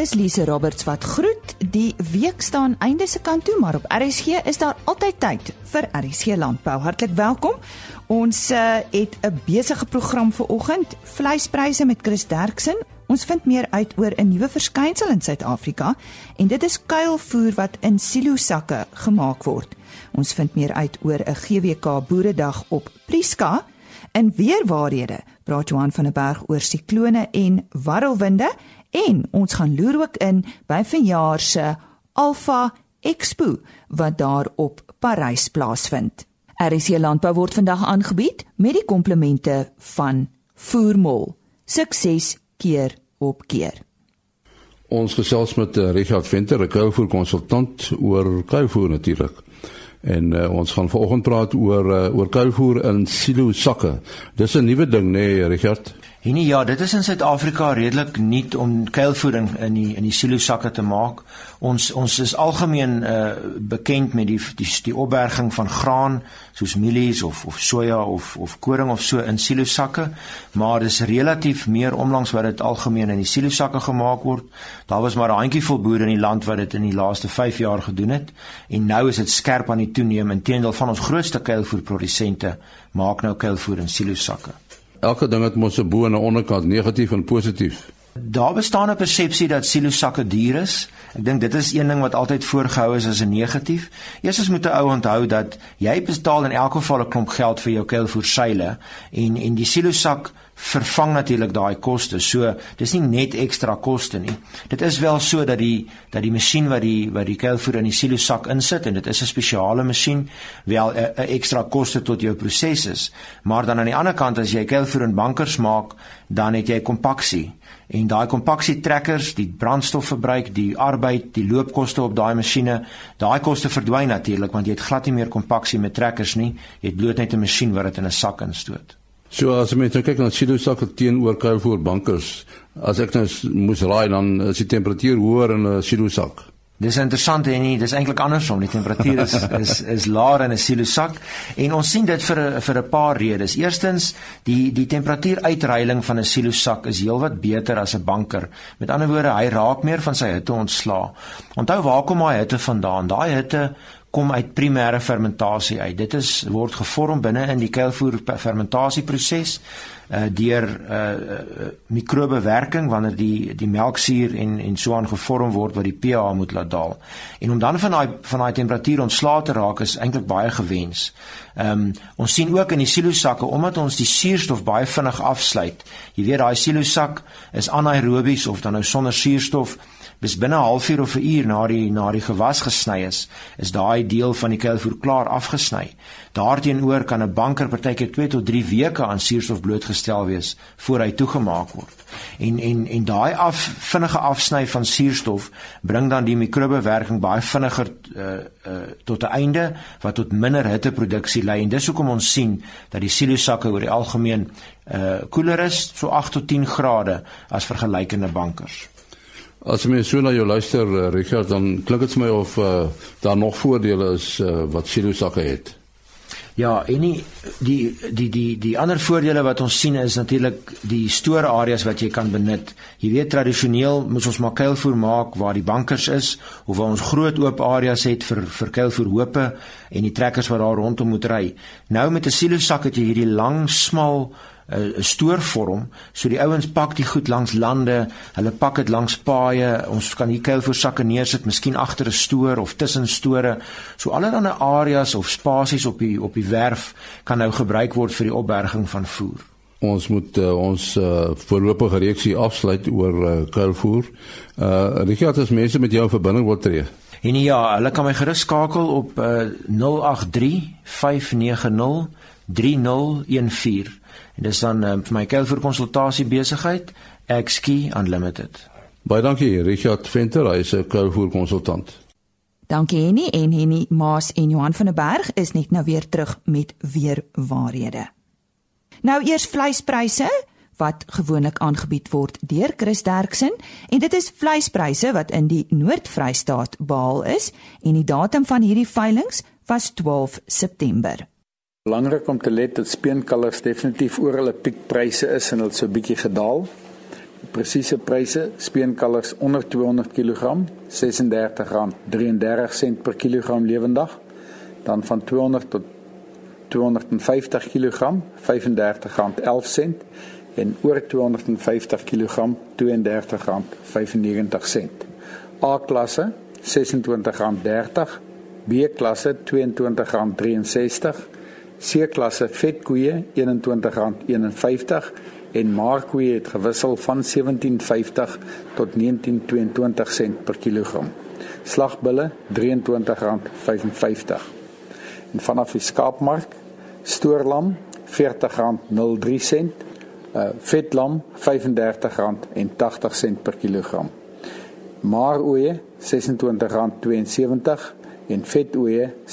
is Lise Roberts wat groet. Die week staan einde se kant toe, maar op RSG is daar altyd tyd vir RSG Landbou. Hartlik welkom. Ons uh, het 'n besige program vir oggend. Vleispryse met Chris Derksen. Ons vind meer uit oor 'n nuwe verskynsel in Suid-Afrika en dit is kuilvoer wat in silo sakke gemaak word. Ons vind meer uit oor 'n GWK Boeredag op Priska. In weerwaarhede praat Johan van der Berg oor siklone en warrelwinde en ons gaan loer ook in by vanjaar se Alpha Expo wat daar op Parys plaasvind. RC Landbou word vandag aangebied met die komplemente van Voermol. Sukses keer op keer. Ons gesels met uh, Richard Venter, 'n kuilvoer konsultant oor kuilvoer natuurlik. En uh, ons gaan vanoggend praat oor uh, oor kuilvoer in silo sakke. Dis 'n nuwe ding nê, nee, Richard? Nee, ja, dit is in Suid-Afrika redelik nuut om kuilvoeding in die in die silo sakke te maak. Ons ons is algemeen uh bekend met die die die opberging van graan soos mielies of of soja of of koring of so in silo sakke, maar dis relatief meer omlangs wat dit algemeen in die silo sakke gemaak word. Daar was maar 'n handjievol boere in die land wat dit in die laaste 5 jaar gedoen het en nou is dit skerp aan die toeneem. Inteendeel van ons grootste kuilvoerprodusente maak nou kuilvoer in silo sakke elke ding het mos 'n bo en 'n onderkant, negatief en positief. Daar bestaan 'n persepsie dat silosakke duur is. Ek dink dit is een ding wat altyd voorgehou is as 'n negatief. Eerstens moet 'n ou onthou dat jy betaal in elk geval 'n klomp geld vir jou kuilvoerseile en en die silosak vervang natuurlik daai koste. So dis nie net ekstra koste nie. Dit is wel so dat die dat die masjien wat die wat die kuilvoer in die silosak insit en dit is 'n spesiale masjien wel 'n ekstra koste tot jou proses is. Maar dan aan die ander kant as jy kuilvoer in bankers maak, dan het jy kompaksie en daai kompaksietrekkers, die brandstofverbruik, die arbeid, die loopkoste op daai masjiene, daai koste verdwyn natuurlik want jy het glad nie meer kompaksie met trekkers nie. Jy het bloot net 'n masjien wat dit in 'n sak instoot. So as jy net kyk na silo sakke teenoor kuilvoer bankers, as ek nou moes raai dan is die temperatuur hoër in 'n silo sak. Dis interessant en nie, dis eintlik andersom. Die temperatuur is is is laer in 'n silosak en ons sien dit vir vir 'n paar redes. Eerstens, die die temperatuuruitreiling van 'n silosak is heelwat beter as 'n banker. Met ander woorde, hy raak meer van sy hitte ontslaa. Onthou waar kom daai hitte vandaan? Daai hitte kom uit primêre fermentasie uit. Dit is word gevorm binne in die kuilvoer fermentasieproses uh, deur uh, uh, mikrobewerking wanneer die die melksuur en en so aan gevorm word wat die pH moet laat daal. En om dan van daai van daai temperatuur ontslae te raak is eintlik baie gewens. Ehm um, ons sien ook in die silosakke omdat ons die suurstof baie vinnig afsluit. Jy weet daai silosak is anaerobies of dan nou sonder suurstof bis binne 'n halfuur of 'n uur na die na die gewas gesny is, is daai deel van die kuilvoer klaar afgesny. Daarteenoor kan 'n banker partykeer 2 tot 3 weke aan suurstof blootgestel wees voor hy toegemaak word. En en en daai af vinnige afsny van suurstof bring dan die mikrobewerking baie vinniger uh, uh, tot 'n einde wat tot minder hitteproduksie lei en dis hoekom ons sien dat die silosakke oor die algemeen uh koeler is so 8 tot 10 grade as vergelykende bankers. As jy so na jou luister uh, Richard dan klink dit vir my of uh, daar nog voordele is uh, wat silo sakke het. Ja, en die die die die die ander voordele wat ons sien is natuurlik die stoorareas wat jy kan benut. Jy weet tradisioneel moet ons maar kuilvoer maak waar die bankers is of waar ons groot oop areas het vir vir kuilvoerhope en die trekkers wat daar rondom moet ry. Nou met 'n silo sak het jy hierdie lang smal 'n stoorvorm. So die ouens pak die goed langs lande, hulle pak dit langs paaie. Ons kan hier kuil vir sakke neersit, miskien agter 'n stoor of tussen store. So allerlei areas of spasies op die op die werf kan nou gebruik word vir die opberging van voer. Ons moet uh, ons uh, voorlopige reeksie afsluit oor uh, kuilvoer. Uh Richard, as mense met jou in verbinding wil tree. En ja, hulle kan my gerus skakel op uh, 083 590 3014 En dis dan um, vir my kel vir konsultasie besigheid XKey Unlimited. Baie dankie Richard Venter, hy is 'n kuilvoer konsultant. Dankie Henny en Henny Maas en Johan van der Berg is net nou weer terug met weer waarhede. Nou eers vleispryse wat gewoonlik aangebied word deur Chris Derksen en dit is vleispryse wat in die Noord-Vrystaat behaal is en die datum van hierdie veilinge was 12 September. Belangrik om te let dat speenkalvers definitief oor hulle piekpryse is en hulle so 'n bietjie gedaal. presiese pryse, speenkalvers onder 200 kg, R36.33 per kilogram lewendig. Dan van 200 tot 250 kg, R35.11 en oor 250 kg, R32.95. A-klasse R26.30, B-klasse R22.63, C-klasse vetkoeie R21.51 en markkoeie het gewissel van 17.50 tot 19.22 sent per kilogram. Slagbulle R23.55. En vanaf die skaapmark stoorlam R40.03 sent, uh, vetlam R35.80 per kilogram. Maaroeie R26.72 en vetoeie R26.39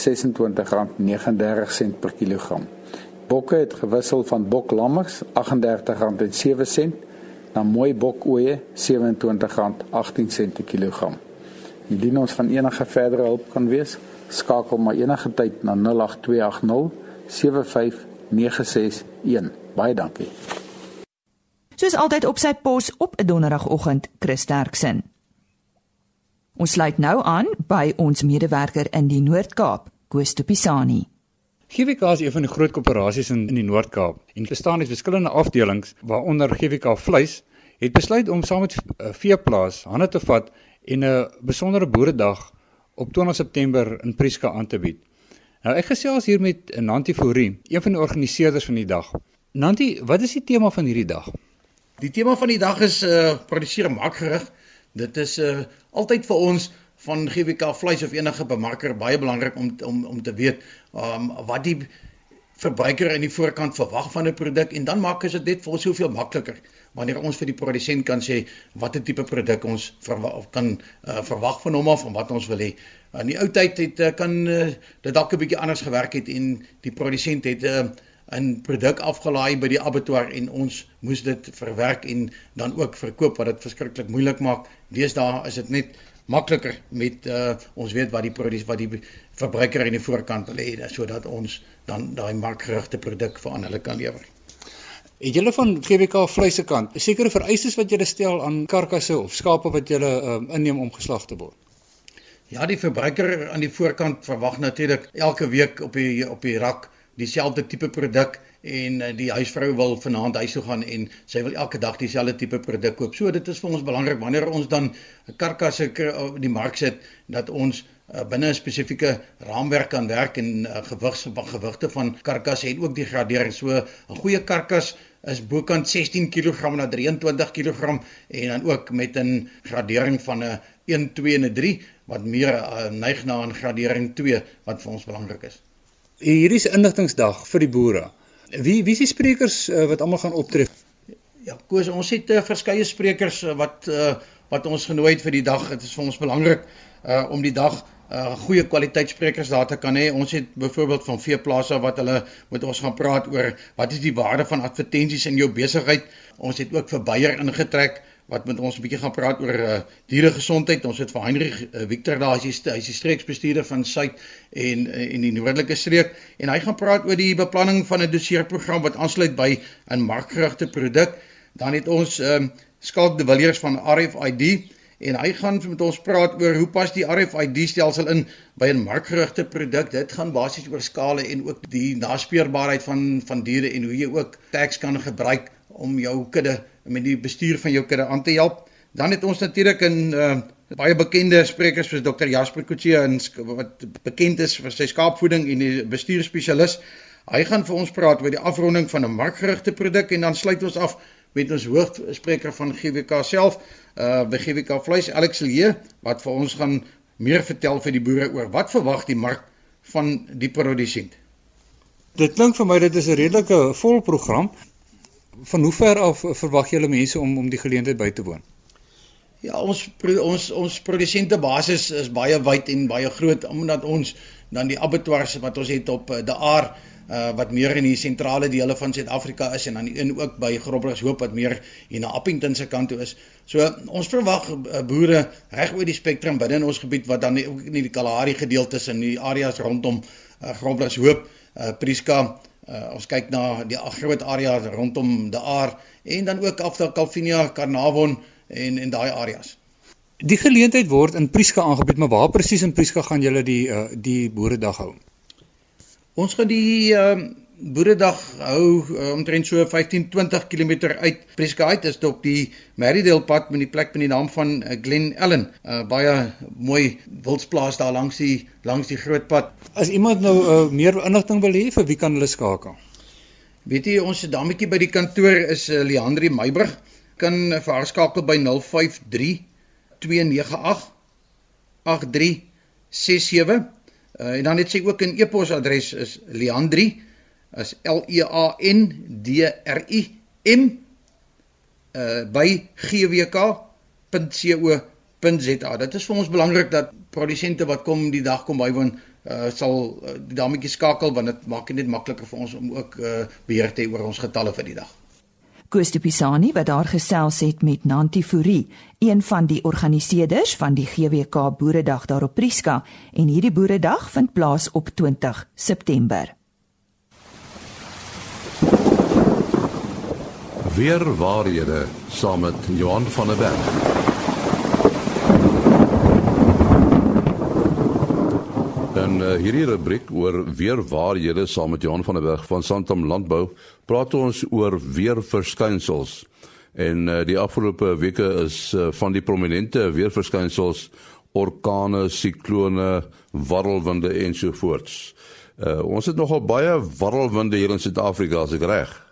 per kilogram. Bokke het gewissel van boklammers R38.07 na mooi bokoeie R27.18 per kilogram. Indien ons van enige verdere hulp kan wees, skakel maar enige tyd na 08280 75961. Baie dankie. Soos altyd op sy pos op 'n donderdagoggend, Chris Sterksen. Ons sluit nou aan by ons medewerker in die Noord-Kaap, Koos Tupisani. GWK is een van die groot koöperasies in in die Noord-Kaap en bestaan uit verskillende afdelings waaronder GWK Vleis het besluit om saam met eh, veeplaas hande te vat en 'n besondere boeredag op 20 September in Prieska aan te bied. Nou ek gesels hier met Nanti Fourie, een van die organiseerders van die dag. Nanti, wat is die tema van hierdie dag? Die tema van die dag is uh produseer makgerig. Dit is uh altyd vir ons van GWK vleis of enige bemarker baie belangrik om om om te weet um wat die verbruiker in die voorkant verwag van 'n produk en dan maak dit net vir ons soveel makliker wanneer ons vir die produsent kan sê watter tipe produk ons verwag kan uh, verwag van hom of wat ons wil hê. In die ou tyd het uh, kan uh, dit dalk 'n bietjie anders gewerk het en die produsent het 'n uh, 'n produk afgelaai by die abattoir en ons moes dit verwerk en dan ook verkoop wat dit verskriklik moeilik maak. Deesdae is dit net makliker met uh, ons weet wat die produs wat die verbruiker in die voorkant wil hê sodat ons dan daai markgerigte produk vir aan hulle kan lewer. Het julle van GWK vleise kant sekere vereistes wat julle stel aan karkasse of skape wat julle um, inneem om geslag te word? Ja, die verbruiker aan die voorkant verwag natuurlik elke week op die op die rak dieselfde tipe produk en uh, die huisvrou wil vanaand huis toe gaan en sy wil elke dag dieselfde tipe produk koop. So dit is vir ons belangrik wanneer ons dan karkasse op die mark sit dat ons uh, binne 'n spesifieke raamwerk kan werk en uh, gewigs gewigte van karkasse en ook die gradering. So 'n goeie karkas is bokant 16 kg na 23 kg en dan ook met 'n gradering van 'n 1 2 en 'n 3 wat meer uh, neig na 'n gradering 2 wat vir ons belangrik is. Hierdie is inligtingsdag vir die boere. Wie wie is die sprekers uh, wat almal gaan optree? Ja, koes ons het uh, verskeie sprekers uh, wat uh, wat ons genooi het vir die dag. Dit is vir ons belangrik uh, om die dag uh, goeie kwaliteitsprekers daar te kan hê. Ons het byvoorbeeld van veeplase wat hulle met ons gaan praat oor wat is die waarde van advertensies in jou besigheid. Ons het ook vir Beier ingetrek wat met ons 'n bietjie gaan praat oor uh, dieregesondheid. Ons het vir Heinrich uh, Victor daar, hy is die, streeksbestuurder van Suid en uh, en die noordelike streek en hy gaan praat oor die beplanning van 'n doseerprogram wat aansluit by 'n markgerigte produk. Dan het ons um, Skalk de Villiers van RFID en hy gaan met ons praat oor hoe pas die RFID stelsel in by 'n markgerigte produk. Dit gaan basies oor skale en ook die naspeurbaarheid van van diere en hoe jy ook tags kan gebruik om jou kudde met die bestuur van jou kudde aan te help. Dan het ons natuurlik 'n uh, baie bekende sprekers soos Dr Jasper Kutsie en wat bekend is vir sy skaapvoeding en die bestuurspesialis. Hy gaan vir ons praat oor die afronding van 'n markgerigte produk en dan sluit ons af met ons hoofspreker van GWK self, uh by GWK vleis Alex Lee wat vir ons gaan meer vertel vir die boere oor wat verwag die mark van die produsent. Dit klink vir my dit is 'n redelike vol program van hoe ver af verwag julle mense om om die geleentheid by te woon? Ja, ons ons ons produsente basis is baie wyd en baie groot omdat ons dan die abattoirs wat ons het op uh, De Aar uh, wat meer in die sentrale dele van Suid-Afrika is en dan een ook by Groblershoop wat meer hier na Appington se kant toe is. So ons verwag uh, boere reg oor die spektrum binne in ons gebied wat dan ook in die Kalahari gedeeltes in die areas rondom uh, Groblershoop, uh, Prieska Uh, ons kyk na die groot area rondom die Aar en dan ook af na Calvinia, Carnarvon en en daai areas. Die geleentheid word in Prieska aangebied, maar waar presies in Prieska gaan julle die uh, die boeredag hou? Ons gaan die ehm uh, boeredag hou uh, omtrent so 15 20 km uit Prieska uit is dit op die Merridale pad met die plek met die naam van uh, Glen Ellen. Uh, baie mooi wildsplaas daar langs die langs die groot pad. As iemand nou uh, meer inligting wil hê, vir wie kan hulle skakel? Weet jy ons dametjie by die kantoor is uh, Leandri Meiburg kan vir haar skakel by 053 298 8367 uh, en dan het sy ook 'n e-posadres is leandri is L E A N D R I M uh by gwk.co.za. Dit is vir ons belangrik dat produsente wat kom die dag kom bywoon uh sal uh, die dametjie skakel want dit maak dit net makliker vir ons om ook uh beheer te hê oor ons getalle vir die dag. Koos de Pisani wat daar gesels het met Nanti Fourie, een van die organiseerders van die GWK Boeredag daar op Prieska en hierdie Boeredag vind plaas op 20 September. Weer waarhede saam met Johan van der Berg. In uh, hierdie rubriek oor weer waarhede saam met Johan van der Berg van Santam Landbou praat ons oor weerverskynsels. En uh, die afgelope weke is uh, van die prominente weerverskynsels orkane, siklone, warrelwinde ensovoorts. Uh, ons het nogal baie warrelwinde hier in Suid-Afrika, as ek reg.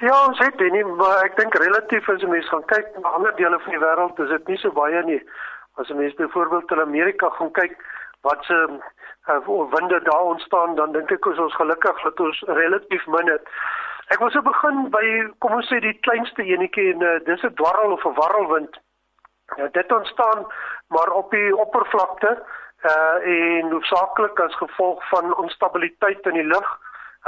Ja, ons het nie, maar ek dink relatief as jy mens gaan kyk na ander dele van die wêreld, is dit nie so baie nie. As jy mens byvoorbeeld in Amerika gaan kyk, wat se uh, winde daar ontstaan dan dink ek ons gelukkig dat ons relatief min het. Ek wil so begin by kom ons sê die kleinste enetjie en uh, dis 'n dwarrel of 'n warrelwind. Ja, dit ontstaan maar op die oppervlakte uh en hoofsaaklik as gevolg van onstabiliteit in die lug.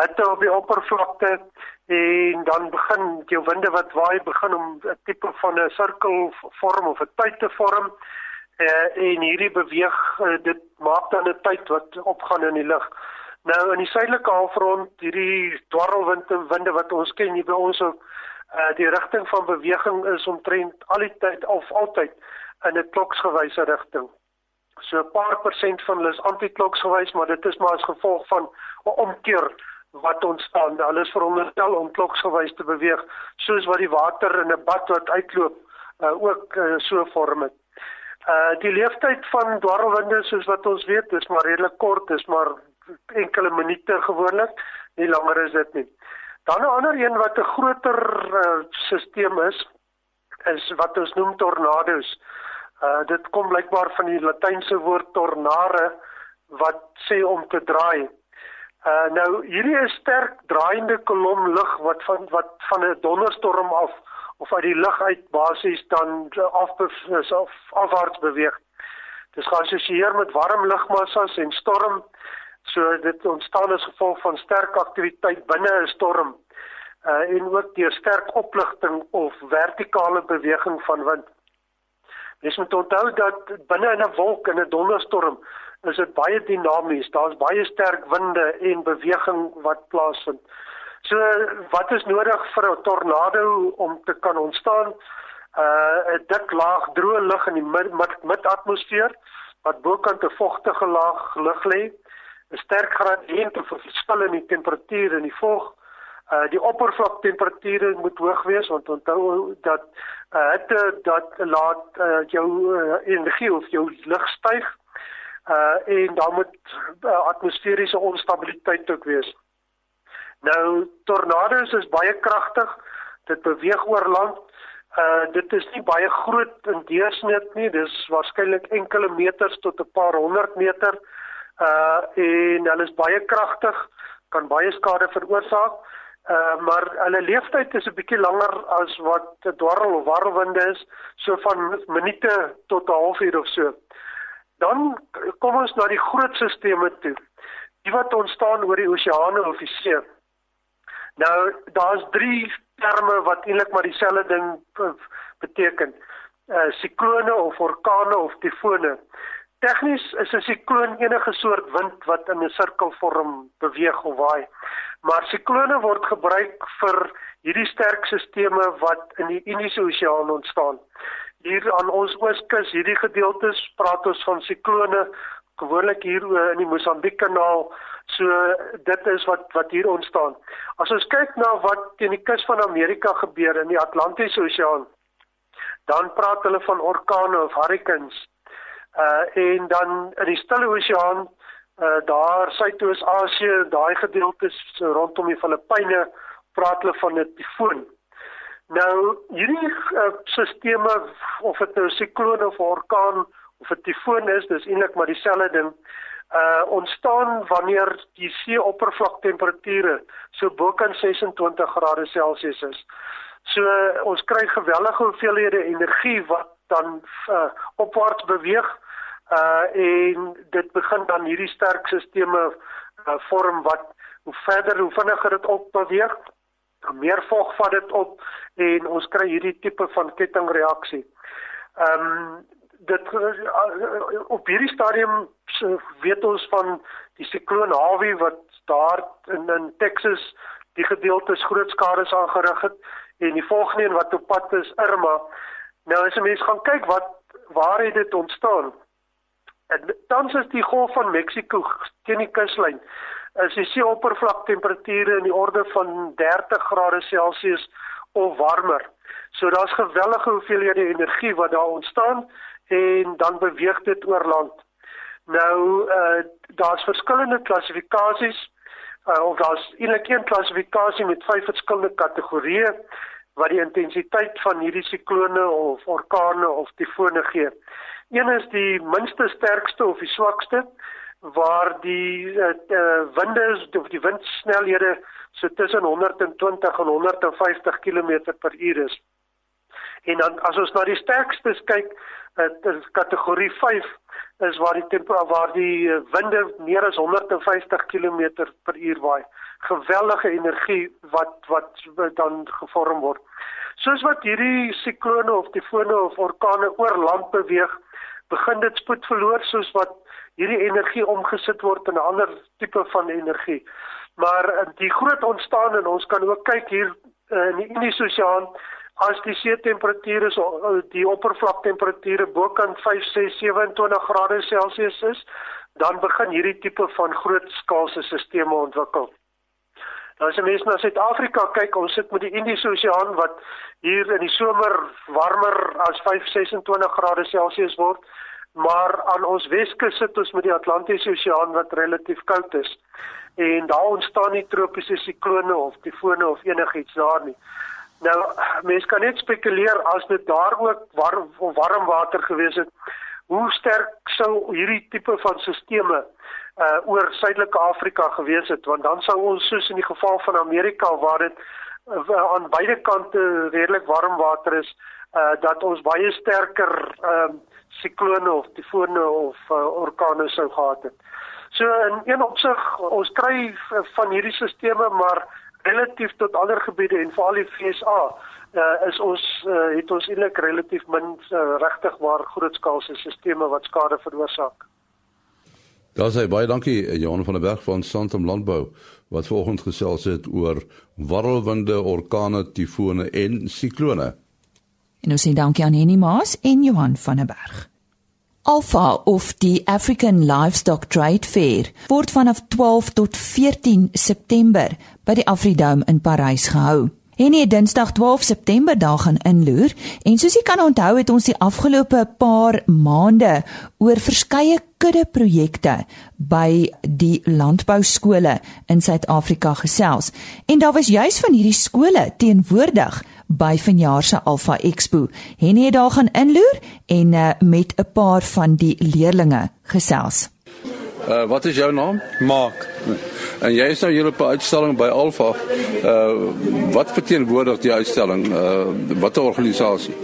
Hitte op die oppervlakte en dan begin jou winde wat waai begin om 'n tipe van 'n sirkel vorm of 'n tyd te vorm uh, en hierdie beweeg uh, dit maak dan 'n tyd wat opgaan in die lug. Nou in die suidelike halfrond hierdie dwarrelwinde winde wat ons ken hier by ons ook uh, die rigting van beweging is omtrent al die tyd of altyd in 'n kloksgewyse rigting. So 'n paar persent van hulle is antikloksgewys, maar dit is maar as gevolg van 'n omkeer wat ontstaan. Hulle is veronderstel om kloksgewys te beweeg, soos wat die water in 'n bad wat uitloop uh, ook uh, so vorm het. Uh die leeftyd van dwarrelwinde soos wat ons weet, is maar redelik kort, is maar enkele minute gewoonlik, nie langer is dit nie. Dan 'n ander een wat 'n groter uh, stelsel is, is wat ons noem tornado's. Uh dit kom blykbaar van die latynse woord tornare wat sê om te draai. Uh nou hierdie is sterk draaiende kolom lug wat van wat van 'n donderstorm af of uit die lug uit basies dan af of afwaarts beweeg. Dit geassosieer met warm lugmassas en storm. So dit ontstaan as gevolg van sterk aktiwiteit binne 'n storm uh, en ook deur sterk opligting of vertikale beweging van wind. Mens moet onthou dat binne in 'n wolk in 'n donderstorm is dit baie dinamies. Daar's baie sterk winde en beweging wat plaasvind. So wat is nodig vir 'n tornado om te kan ontstaan? Uh 'n dik laag droë lug in die mid-atmosfeer mid wat bokant 'n vogtige laag lug lê. 'n Sterk gradiënt of verskil in die temperatuur en die vog. Uh die oppervlaktemperature moet hoog wees want onthou dat uh hitte dat laat uh, jou uh, energie of jou lug styg. Uh en dan moet uh, atmosferiese onstabiliteit ook wees. Nou tornado's is baie kragtig. Dit beweeg oor land. Uh dit is nie baie groot in deursnit nie. Dis waarskynlik enkele meters tot 'n paar honderd meter. Uh en hulle is baie kragtig, kan baie skade veroorsaak. Uh maar hulle leeftyd is 'n bietjie langer as wat 'n dwarrel of warrelwinde is, so van minute tot 'n halfuur of so. Dan kom ons na die groot sisteme toe. Die wat ontstaan oor die oseane of die see. Nou daar's drie terme wat eintlik maar dieselfde ding beteken. Uh siklone of orkane of tifone. Tegnies is 'n sikloon enige soort wind wat in 'n sirkelvorm beweeg of waai. Maar siklone word gebruik vir hierdie sterk sisteme wat in die Indiese Oseaan ontstaan. Hier aan ons ooskus, hierdie gedeeltes, praat ons van siklone gewoonlik hier in die Mosambiek-kanaal. So dit is wat wat hier ontstaan. As ons kyk na wat teen die kus van Amerika gebeur in die Atlantiese Oseaan, dan praat hulle van orkane of hurricanes. Uh en dan in die Stille Oseaan, uh daar Suidoos-Asië, daai gedeeltes rondom die Filippyne, praat hulle van 'n tifoon. Nou hierdie uh, sisteme of dit nou 'n sikloon of 'n orkaan of 'n tifoon is, dis eintlik maar dieselfde ding. Uh ontstaan wanneer die seeoppervlaktemperature so bo kan 26 grade Celsius is. So ons kry gewellige hoeveelhede energie wat dan uh, opwaarts beweeg uh en dit begin dan hierdie sterk sisteme uh, vorm wat hoe verder hoe vinniger dit opbeweeg, hoe meer vog vat dit op en ons kry hierdie tipe van kettingreaksie. Ehm um, dit op hierdie stadium weet ons van die sikloon Harvey wat daar in in Texas die gedeeltes groot skade aangerig het en die volgende een wat op pad is Irma. Nou as 'n mens gaan kyk wat waar het dit ontstaan? En tans is die golf van Mexiko teen die kuslyn is die seeoppervlaktemperature in die orde van 30 grade Celsius of warmer. So daar's gewellige hoeveelhede energie wat daar ontstaan en dan beweeg dit oor land. Nou uh daar's verskillende klassifikasies uh, of daar's eintlik een klassifikasie met vyf verskillende kategorieë wat die intensiteit van hierdie siklone of orkane of tifone gee. Een is die minste sterkste of die swakste waar die uh, uh, winde of die windsnelhede so tussen 120 en 150 km per uur is. En dan as ons na die sterkstes kyk, dit uh, is kategorie 5 is waar die tempo waar die winde meer as 150 km per uur waai. Geweldige energie wat wat dan gevorm word. Soos wat hierdie siklone of tifone of orkane oor land beweeg, begin dit spoed verloor soos wat hierdie energie omgesit word in 'n ander tipe van energie. Maar uh, die groot ontstaan en ons kan ook kyk hier uh, in die Indiese Oseaan as die see temperature so die oppervlaktemperature bokant 5 6 27 grade Celsius is, dan begin hierdie tipe van grootskaalse stelsels ontwikkel. Nou as jy mens na Suid-Afrika kyk, ons sit met die Indiese Oseaan wat hier in die somer warmer as 5 26 grade Celsius word, maar aan ons Weskus sit ons met die Atlantiese Oseaan wat relatief koud is. En daar ontstaan nie tropiese siklone of tifone of enigiets daar nie. Nou mense kan net spekuleer as dit daar ook warm warm water gewees het, hoe sterk sou hierdie tipe van stelsels uh oor Suidelike Afrika gewees het want dan sou ons soos in die geval van Amerika waar dit uh, aan beide kante redelik warm water is, uh dat ons baie sterker ehm uh, siklone of tifone of uh, orkane sou gehad het. So in een opsig ons kry van hierdie stelsels maar relatief tot ander gebiede en veral die FSA uh, is ons uh, het ons eintlik relatief min uh, regtig waar grootskaalse sisteme wat skade veroorsaak. Daar sê baie dankie Johan van der Berg van Santam Landbou wat vanoggend gesels het oor warrelwinde, orkane, tifone en siklone. En ons sê dankie aan Henny Maas en Johan van der Berg. Alpha of die African Livestock Trade Fair word vanaf 12 tot 14 September by die Afridome in Parys gehou. En hier Dinsdag 12 September daar gaan inloer en soos jy kan onthou het ons die afgelope paar maande oor verskeie kudde projekte by die landbouskole in Suid-Afrika gesels. En daar was juis van hierdie skole teenwoordig by vanjaar se Alpha Expo. Henny het daar gaan inloer en uh, met 'n paar van die leerdlinge gesels. Uh, wat is jou naam? Mark. En jy is nou hier op 'n uitstalling by Alpha. Uh wat verteenwoordig die uitstalling? Uh watter organisasie?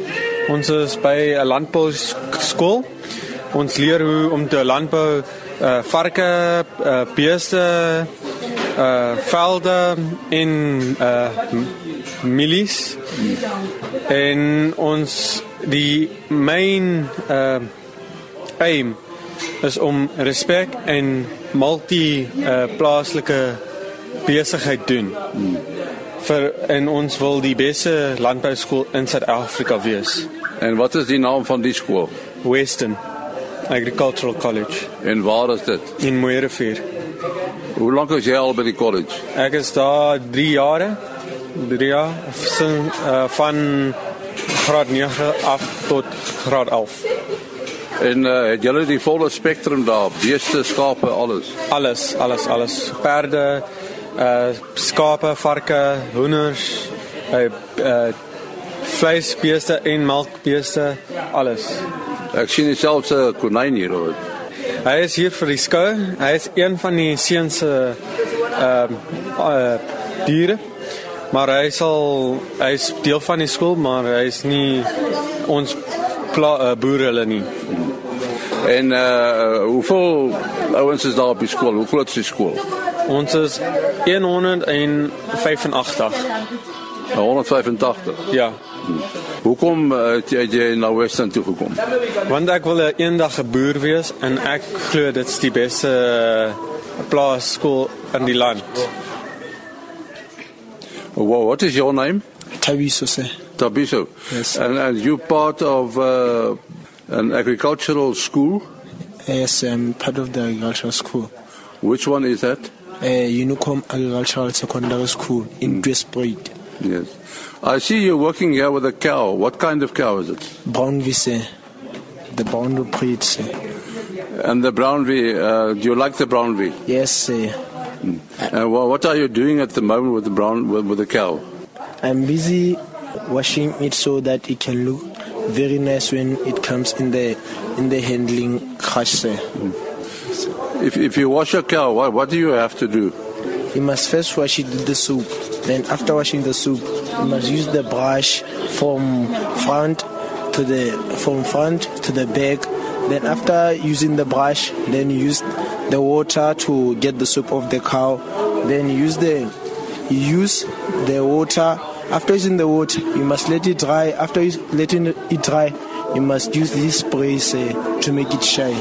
Ons is by 'n landbou skool. Ons leer hoe om te landbou uh varke, uh beeste, uh velde in uh milies en ons die main uh aim is om respek en multi uh, plaaslike besigheid doen. Vir en ons wil die beste landbouskool in Suid-Afrika wees. En wat is die naam van die skool? Western Agricultural College En waar is dit? in Mooirivier. Hoe lank is jy al by die college? Ek is daar 3 jare. 3 jaar sin, uh, van graad 9 af tot graad 11. En uh, het julle die volle spektrum daar? Beeste, skape, alles. Alles, alles, alles. Perde, uh skape, varke, hoenders, uh, uh vleisbeeste en melkbeeste, alles. Ek sien selfs 'n konyn hier hoor. Hy is hier vir die skou. Hy is een van die seuns se ehm uh, diere. Maar hy sal hy is deel van die skool, maar hy is nie ons pla, uh, boere hulle nie. En uh hoeveel ouens is daar op die skool? Hoe groot is die skool? Ons is 185. 185. Ja. Hoekom uh, het jy, jy na Western toe gekom? Want ek wil eendag 'n boer wees en ek glo dit's die beste uh, plaasskool in die land. Well, what is your name? Tabiso sir. Tabiso. Yes. And and you part of uh, an agricultural school? Yes, I'm part of the agricultural school. Which one is that? Uh, Unicom Agricultural Secondary School in Dwespoort. Yes. I see you working here with a cow. What kind of cow is it? Brown Vise. The brown breed, sir. And the brown V, uh, do you like the brown V? Yes, sir. And wha- what are you doing at the moment with the brown with, with the cow? I'm busy washing it so that it can look very nice when it comes in the in the handling crush. If if you wash a cow, what what do you have to do? You must first wash it with the soap. Then after washing the soap, you must use the brush from front to the from front to the back. Then after using the brush, then use the water to get the soap off the cow. Then use the use the water. After using the water, you must let it dry. After letting it dry, you must use this spray uh, to make it shine.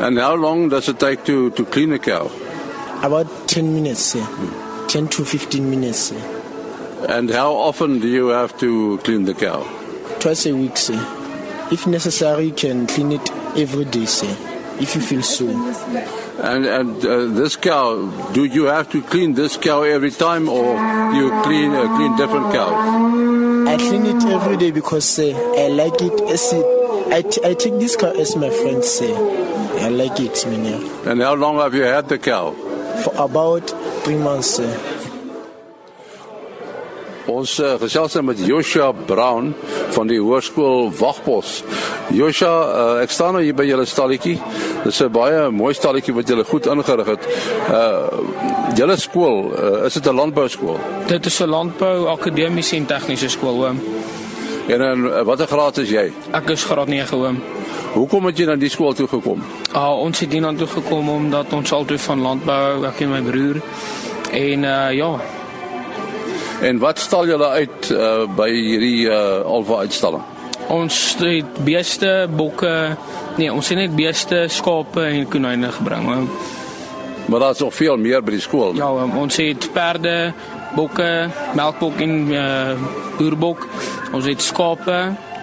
And how long does it take to to clean a cow? About 10 minutes, uh, 10 to 15 minutes. Uh. And how often do you have to clean the cow? twice a week, sir. If necessary, you can clean it every day, sir. If you feel so. And and uh, this cow, do you have to clean this cow every time, or you clean uh, clean different cows? I clean it every day because sir, I like it as it. I, t- I take this cow as my friend, say. I like it, man. And how long have you had the cow? For about three months, sir. Ons uh, gesels nou met Joshua Brown van die Hoërskool Wagpos. Joshua, uh, ek staan nou hier by julle stalletjie. Dis 'n baie mooi stalletjie wat julle goed ingerig het. Uh julle skool, uh, is dit 'n landbouskool? Dit is 'n landbou akademiese en tegniese skool oom. En uh, watter graad is jy? Ek is graad 9 oom. Hoekom het jy na die skool toe gekom? Uh, ons het hiernatoe gekom omdat ons altyd van landbou hou, ek en my broer. En uh ja, En wat stal julle uit uh, by hierdie uh, Alva uitstalling? ons het beeste, bokke, nee, ons het net beeste, skape en konyne gebring. Maar daar's nog veel meer by die skool. Ja, oom, ons het perde, bokke, melkbok en uh boerbok. Ons het skape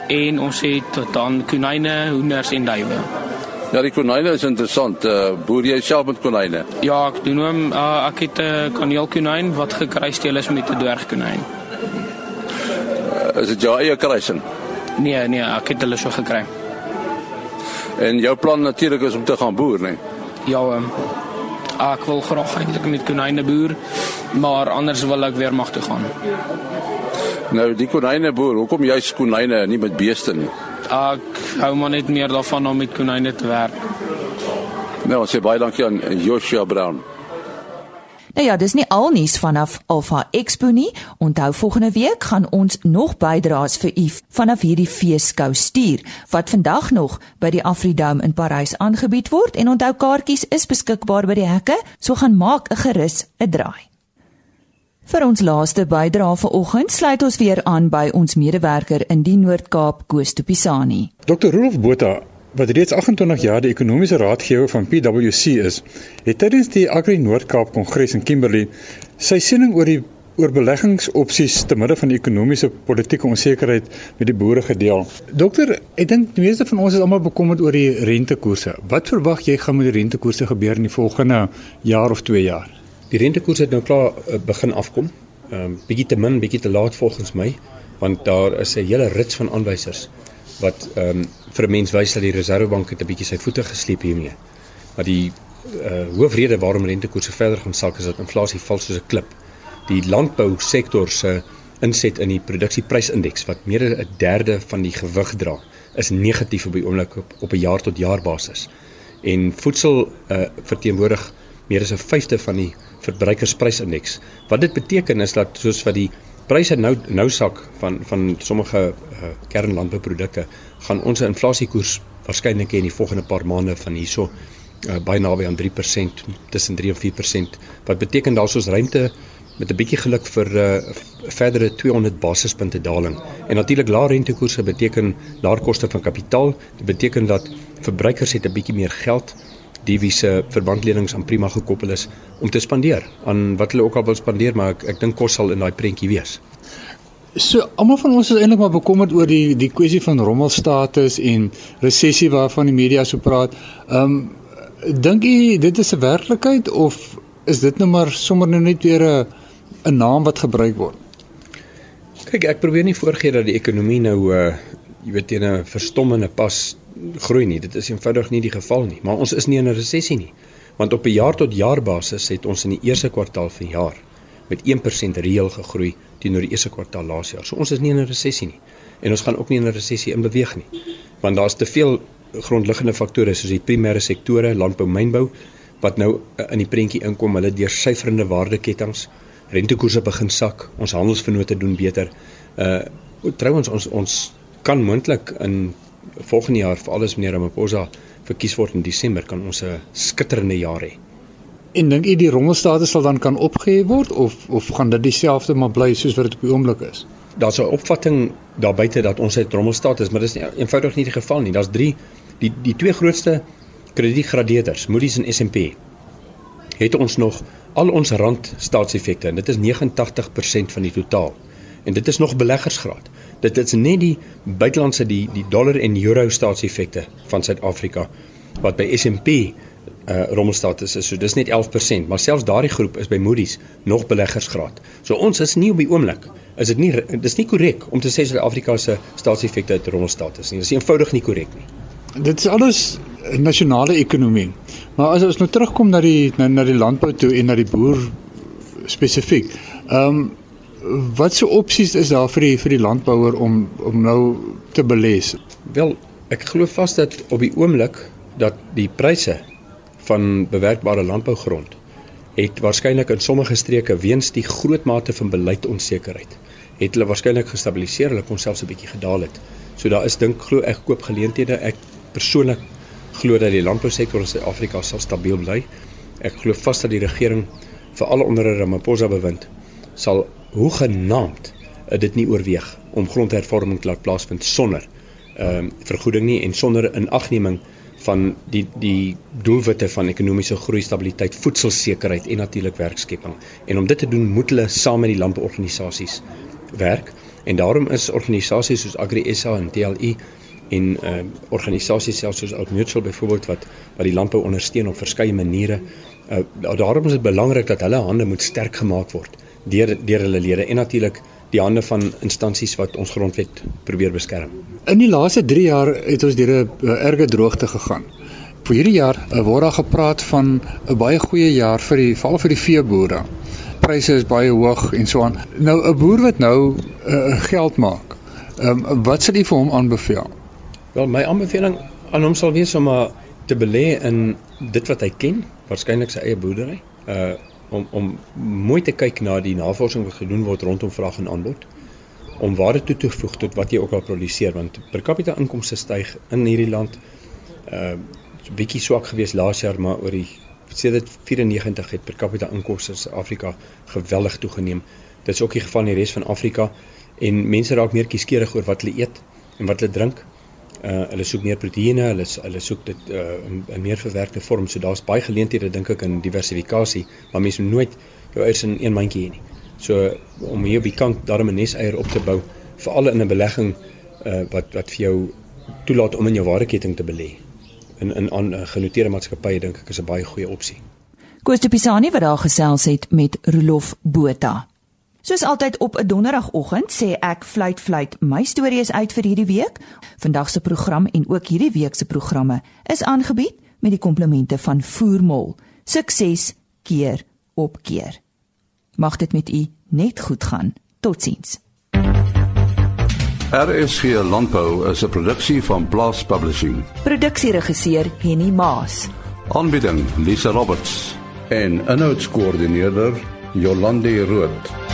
en ons het dan konyne, hoenders en duwe. Ja, die konyne is interessant. Uh, boer jy self met konyne? Ja, ek doen hom uh, ek het 'n uh, kaneelkonyn wat gekruisteel is met 'n dwergkonyn. Uh, is dit jou eie kruising? Nee, nee, ek het hulle so gekry. En jou plan natuurlik is om te gaan boer, nee. Ja, um, ek wil graag eintlik met konyne boer, maar anders wil ek weer mag toe gaan. Nou die konyne boer, hoekom jy's konyne en nie met beeste nie? Ek hou maar net meer daarvan om met konyne te werk. Nou, ons sê baie dankie aan Joshua Brown. Nou ja, dis nie al nuus vanaf Alpha Expo nie. Onthou volgende week gaan ons nog bydraes vir u vanaf hierdie feesskou stuur wat vandag nog by die Afridome in Parys aangebied word en onthou kaartjies is beskikbaar by die hekke, so gaan maak 'n gerus 'n draai. Vir ons laaste bydrae vanoggend sluit ons weer aan by ons medewerker in die Noord-Kaap, Koos Tupisani. Dr. Rolf Botha wat reeds 28 jaar die ekonomiese raadgewer van PwC is, het tydens die Agri Noord-Kaap Kongres in Kimberley sy siening oor die oor beleggingsopsies te midde van die ekonomiese politieke onsekerheid met die boere gedeel. Dokter, ek dink die meeste van ons is almal bekommerd oor die rentekoerse. Wat verwag jy gaan met die rentekoerse gebeur in die volgende jaar of 2 jaar? Die rentekoers het nou klaar uh, begin afkom. Ehm um, bietjie te min, bietjie te laat volgens my, want daar is 'n hele rits van aanwysers wat ehm um, vir 'n mens wys dat die Reserwebank het 'n bietjie sy voete gesleep hiermee. Maar die uh, hoofrede waarom rentekoerse verder gaan sak is dat inflasie val soos 'n klip die landbousektor se inset in die produksieprysindex wat meer as 'n derde van die gewig dra, is negatief op die oomblik op, op 'n jaar tot jaar basis. En voedsel uh, verteenwoordig meer as 'n vyfde van die verbruikersprysindeks. Wat dit beteken is dat soos wat die pryse nou nou sak van van sommige uh, kernlandbouprodukte, gaan ons inflasiekoers waarskynlik in die volgende paar maande van hierso uh, baie naby aan 3% tussen 3 en 4% wat beteken daar's ons ruimte met 'n bietjie geluk vir 'n uh, verdere 200 basispunte daling. En natuurlik lae rentekoerse beteken laer koste van kapitaal. Dit beteken dat verbruikers het 'n bietjie meer geld die wie se verbandlenings aan prima gekoppel is om te spandeer aan wat hulle ook al wil spandeer, maar ek ek dink kos sal in daai prentjie wees. So almal van ons is eintlik maar bekommerd oor die die kwessie van rommelstatus en resessie waarvan die media so praat. Ehm um, dink jy dit is 'n werklikheid of is dit nou maar sommer nou net weer 'n 'n naam wat gebruik word. Kyk, ek probeer nie voorgee dat die ekonomie nou uh jy weet teen 'n verstommende pas groei nie. Dit is eenvoudig nie die geval nie, maar ons is nie in 'n resessie nie. Want op 'n jaar tot jaar basis het ons in die eerste kwartaal van die jaar met 1% reël gegroei teenoor die eerste kwartaal laas jaar. So ons is nie in 'n resessie nie. En ons gaan ook nie in 'n resessie in beweeg nie. Want daar's te veel grondliggende faktore soos die primêre sektore, landbou, mynbou wat nou uh, in die prentjie inkom. Hulle deur syferende waardeketTINGS rentekoerse begin sak, ons handelsvennote doen beter. Uh trouens ons ons kan moontlik in volgende jaar vir alles meneer Ramaphosa verkies word in Desember kan ons 'n skitterende jaar hê. En dink u die rommelstatus sal dan kan opgehef word of of gaan dit dieselfde maar bly soos wat dit op die oomblik is? Daar's 'n opvatting daar buite dat ons het rommelstatus, maar dis nie eenvoudig nie die geval nie. Daar's 3 die die twee grootste kredietgradeerders, Moody's en S&P het ons nog al ons rand staatseffekte en dit is 89% van die totaal. En dit is nog beleggersgraad. Dit is net die buitelandse die die dollar en euro staatseffekte van Suid-Afrika wat by S&P uh rommelstatus is. So dis net 11%, maar selfs daardie groep is by Moody's nog beleggersgraad. So ons is nie op die oomblik is dit nie dis nie korrek om te sê Suid-Afrika se staatseffekte het rommelstatus nie. Dis eenvoudig nie korrek nie. Dit is alles nasionale ekonomie. Maar as ons nou terugkom na die na, na die landbou toe en na die boer spesifiek. Ehm um, wat se opsies is daar vir die vir die landbouer om om nou te belê? Wel, ek glo vas dat op die oomblik dat die pryse van bewerkbare landbougrond het waarskynlik in sommige streke weens die groot mate van beleidsonsekerheid het hulle waarskynlik gestabiliseer, hulle kon selfs 'n bietjie gedaal het. So daar is dink glo ek koop geleenthede. Ek persoonlik glo dat die landbousektor in Suid-Afrika sal stabiel bly. Ek glo vas dat die regering vir alle onder Ramaphosa bewind sal hoe genaamd dit nie oorweeg om grondhervorming te laat plaasvind sonder ehm uh, vergoeding nie en sonder inagneming van die die doelwitte van ekonomiese groei, stabiliteit, voedselsekerheid en natuurlik werkskepping. En om dit te doen, moet hulle saam met die landbouorganisasies werk en daarom is organisasies soos Agri SA en TLI en uh organisasies selfs soos Oud Mutual byvoorbeeld wat wat die landbou ondersteun op verskeie maniere. Uh daarom is dit belangrik dat hulle hande moet sterk gemaak word deur deur hulle lede en natuurlik die hande van instansies wat ons grondwet probeer beskerm. In die laaste 3 jaar het ons deur 'n erge droogte gegaan. Vir hierdie jaar uh, word daar gepraat van 'n baie goeie jaar vir die val vir die veeboere. Pryse is baie hoog en so aan. Nou 'n boer wat nou uh, geld maak. Um, wat sal u vir hom aanbeveel? Wel my aanbeveling aan hom sal wees om maar te belê in dit wat hy ken, waarskynlik sy eie boerdery. Uh om om mooi te kyk na die navorsing wat gedoen word rondom vraag en aanbod om waarde toe te voeg tot wat jy ook al produseer want per capita inkomste styg in hierdie land uh bietjie swak gewees laas jaar maar oor die sedert 94 het per capita inkomste in Suid-Afrika geweldig toegeneem. Dit is ook die geval in die res van Afrika en mense raak meer kieskeurig oor wat hulle eet en wat hulle drink Uh hulle soek meer proteïene, hulle hulle soek dit uh in, in meer verwerkte vorm. So daar's baie geleenthede dink ek in diversifikasie, maar mense moet nooit jou eiers in een mandjie hê nie. So om hier op die kant daarmee 'n neseier op te bou, veral in 'n belegging uh wat wat vir jou toelaat om in jou waardeketting te belê. In in aan uh, genoteerde maatskappye dink ek is 'n baie goeie opsie. Koos de Pisani wat daar gesels het met Rolof Botha. Soos altyd op 'n donderdagoggend sê ek fluit fluit my storie is uit vir hierdie week. Vandag se program en ook hierdie week se programme is aangebied met die komplimente van Voermol. Sukses keer op keer. Mag dit met u net goed gaan. Totsiens. RSG Landbou is 'n produksie van Blast Publishing. Produksieregisseur Henny Maas. Aanbieding Lisa Roberts en 'n notas koördineerder Jolande Rooi.